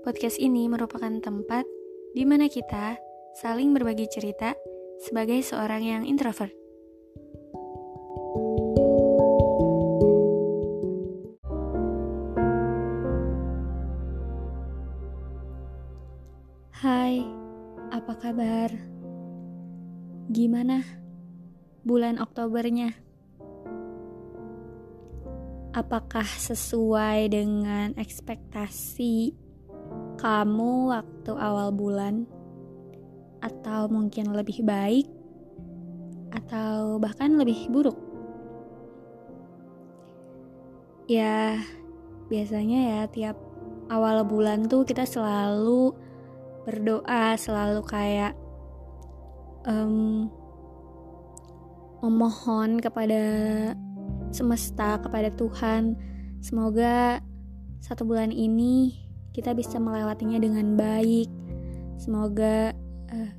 Podcast ini merupakan tempat di mana kita saling berbagi cerita sebagai seorang yang introvert. Hai, apa kabar? Gimana bulan Oktobernya? Apakah sesuai dengan ekspektasi kamu waktu awal bulan, atau mungkin lebih baik, atau bahkan lebih buruk. Ya, biasanya ya tiap awal bulan tuh kita selalu berdoa, selalu kayak um, memohon kepada semesta, kepada Tuhan, semoga satu bulan ini kita bisa melewatinya dengan baik. Semoga uh,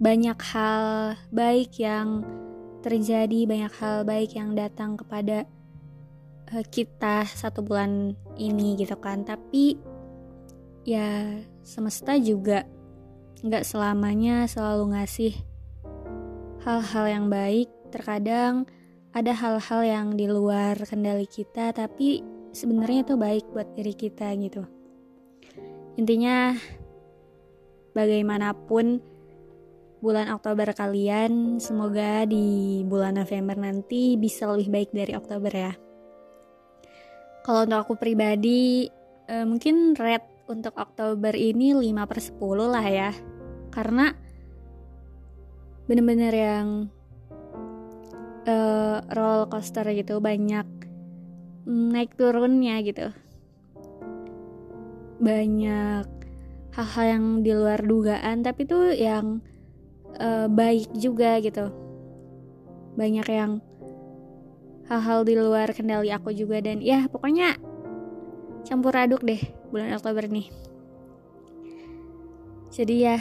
banyak hal baik yang terjadi, banyak hal baik yang datang kepada uh, kita satu bulan ini gitu kan. Tapi ya semesta juga nggak selamanya selalu ngasih hal-hal yang baik. Terkadang ada hal-hal yang di luar kendali kita, tapi sebenarnya itu baik buat diri kita gitu. Intinya bagaimanapun bulan Oktober kalian semoga di bulan November nanti bisa lebih baik dari Oktober ya. Kalau untuk aku pribadi eh, mungkin red untuk Oktober ini 5 per 10 lah ya. Karena bener-bener yang uh, roller coaster gitu banyak naik turunnya gitu banyak hal-hal yang di luar dugaan tapi tuh yang uh, baik juga gitu. Banyak yang hal-hal di luar kendali aku juga dan ya pokoknya campur aduk deh bulan Oktober nih. Jadi ya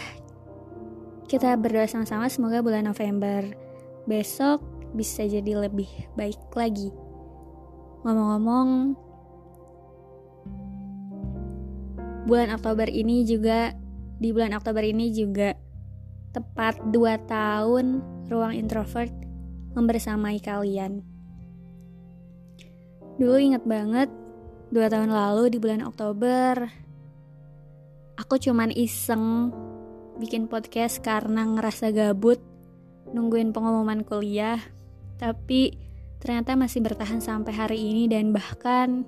kita berdoa sama-sama semoga bulan November besok bisa jadi lebih baik lagi. Ngomong-ngomong bulan Oktober ini juga di bulan Oktober ini juga tepat 2 tahun ruang introvert membersamai kalian. Dulu inget banget 2 tahun lalu di bulan Oktober aku cuman iseng bikin podcast karena ngerasa gabut nungguin pengumuman kuliah tapi ternyata masih bertahan sampai hari ini dan bahkan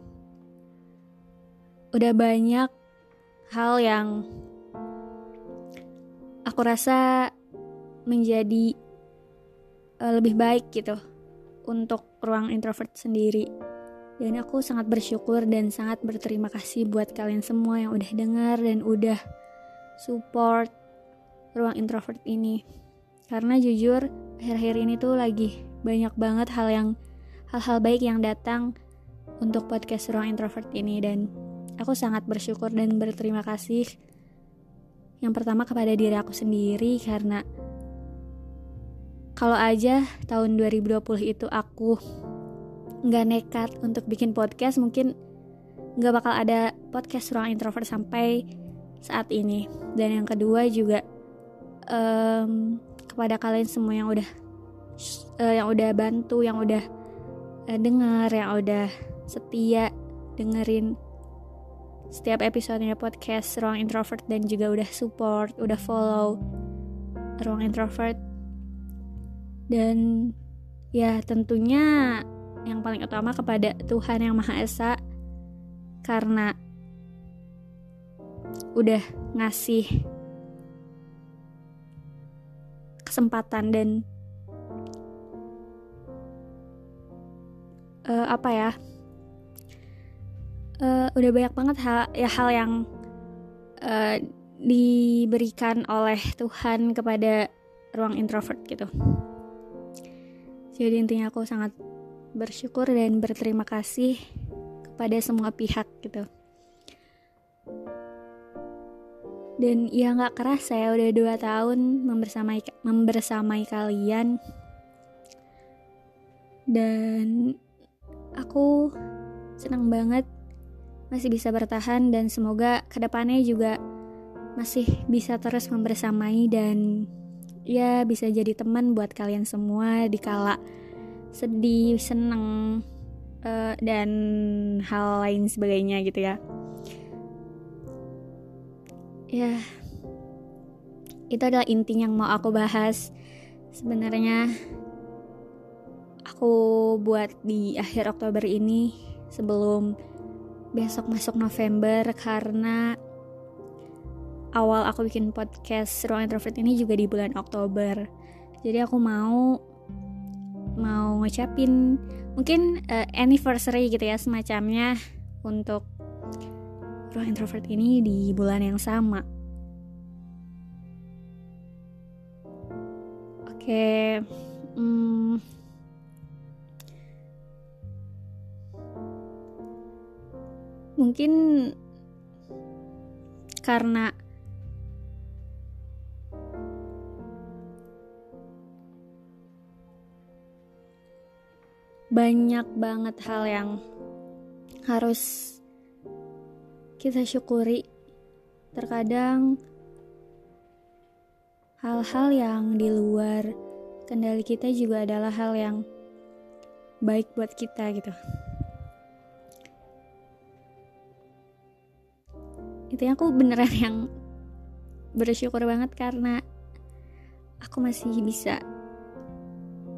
udah banyak hal yang aku rasa menjadi uh, lebih baik gitu untuk ruang introvert sendiri. Dan aku sangat bersyukur dan sangat berterima kasih buat kalian semua yang udah dengar dan udah support ruang introvert ini. Karena jujur akhir-akhir ini tuh lagi banyak banget hal yang hal-hal baik yang datang untuk podcast ruang introvert ini dan Aku sangat bersyukur dan berterima kasih. Yang pertama kepada diri aku sendiri karena kalau aja tahun 2020 itu aku nggak nekat untuk bikin podcast mungkin nggak bakal ada podcast ruang introvert sampai saat ini. Dan yang kedua juga um, kepada kalian semua yang udah uh, yang udah bantu yang udah uh, dengar yang udah setia dengerin setiap episodenya podcast Ruang Introvert dan juga udah support, udah follow Ruang Introvert. Dan ya tentunya yang paling utama kepada Tuhan Yang Maha Esa karena udah ngasih kesempatan dan uh, apa ya uh, udah banyak banget hal ya hal yang uh, diberikan oleh Tuhan kepada ruang introvert gitu. Jadi intinya aku sangat bersyukur dan berterima kasih kepada semua pihak gitu. Dan ya nggak keras saya udah dua tahun membersamai membersamai kalian dan aku senang banget masih bisa bertahan dan semoga ke depannya juga masih bisa terus membersamai dan ya bisa jadi teman buat kalian semua di kala sedih, seneng uh, dan hal lain sebagainya gitu ya. Ya, itu adalah inti yang mau aku bahas. Sebenarnya aku buat di akhir Oktober ini sebelum besok masuk November karena awal aku bikin podcast Ruang Introvert ini juga di bulan Oktober. Jadi aku mau mau ngucapin mungkin uh, anniversary gitu ya semacamnya untuk Ruang Introvert ini di bulan yang sama. Oke, okay. hmm, mungkin karena banyak banget hal yang harus kita syukuri. Terkadang hal-hal yang di luar kendali kita juga adalah hal yang baik buat kita gitu. Itu aku beneran yang bersyukur banget karena aku masih bisa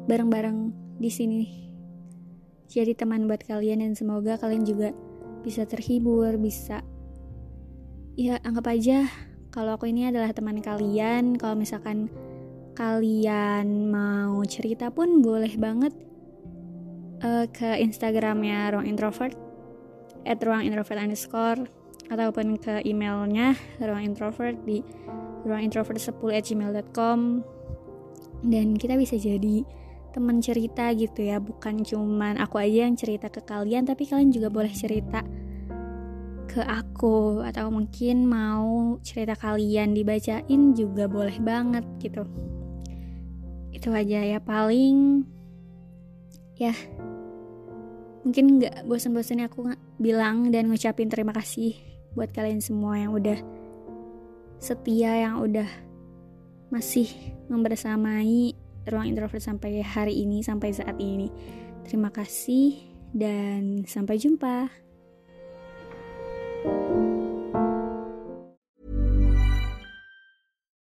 bareng-bareng di sini jadi teman buat kalian dan semoga kalian juga bisa terhibur, bisa ya anggap aja kalau aku ini adalah teman kalian. Kalau misalkan kalian mau cerita pun boleh banget uh, ke Instagramnya ruang introvert at ruang introvert underscore ataupun ke emailnya ruang introvert di ruang introvert 10 at gmail.com dan kita bisa jadi teman cerita gitu ya bukan cuman aku aja yang cerita ke kalian tapi kalian juga boleh cerita ke aku atau mungkin mau cerita kalian dibacain juga boleh banget gitu. Itu aja ya paling ya mungkin nggak bosan-bosan aku bilang dan ngucapin terima kasih buat kalian semua yang udah setia yang udah masih membersamai ruang introvert sampai hari ini, sampai saat ini. Terima kasih dan sampai jumpa.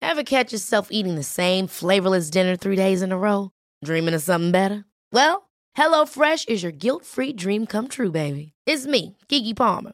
Ever catch yourself eating the same flavorless dinner three days in a row? Dreaming of something better? Well, HelloFresh is your guilt-free dream come true, baby. It's me, Kiki Palmer.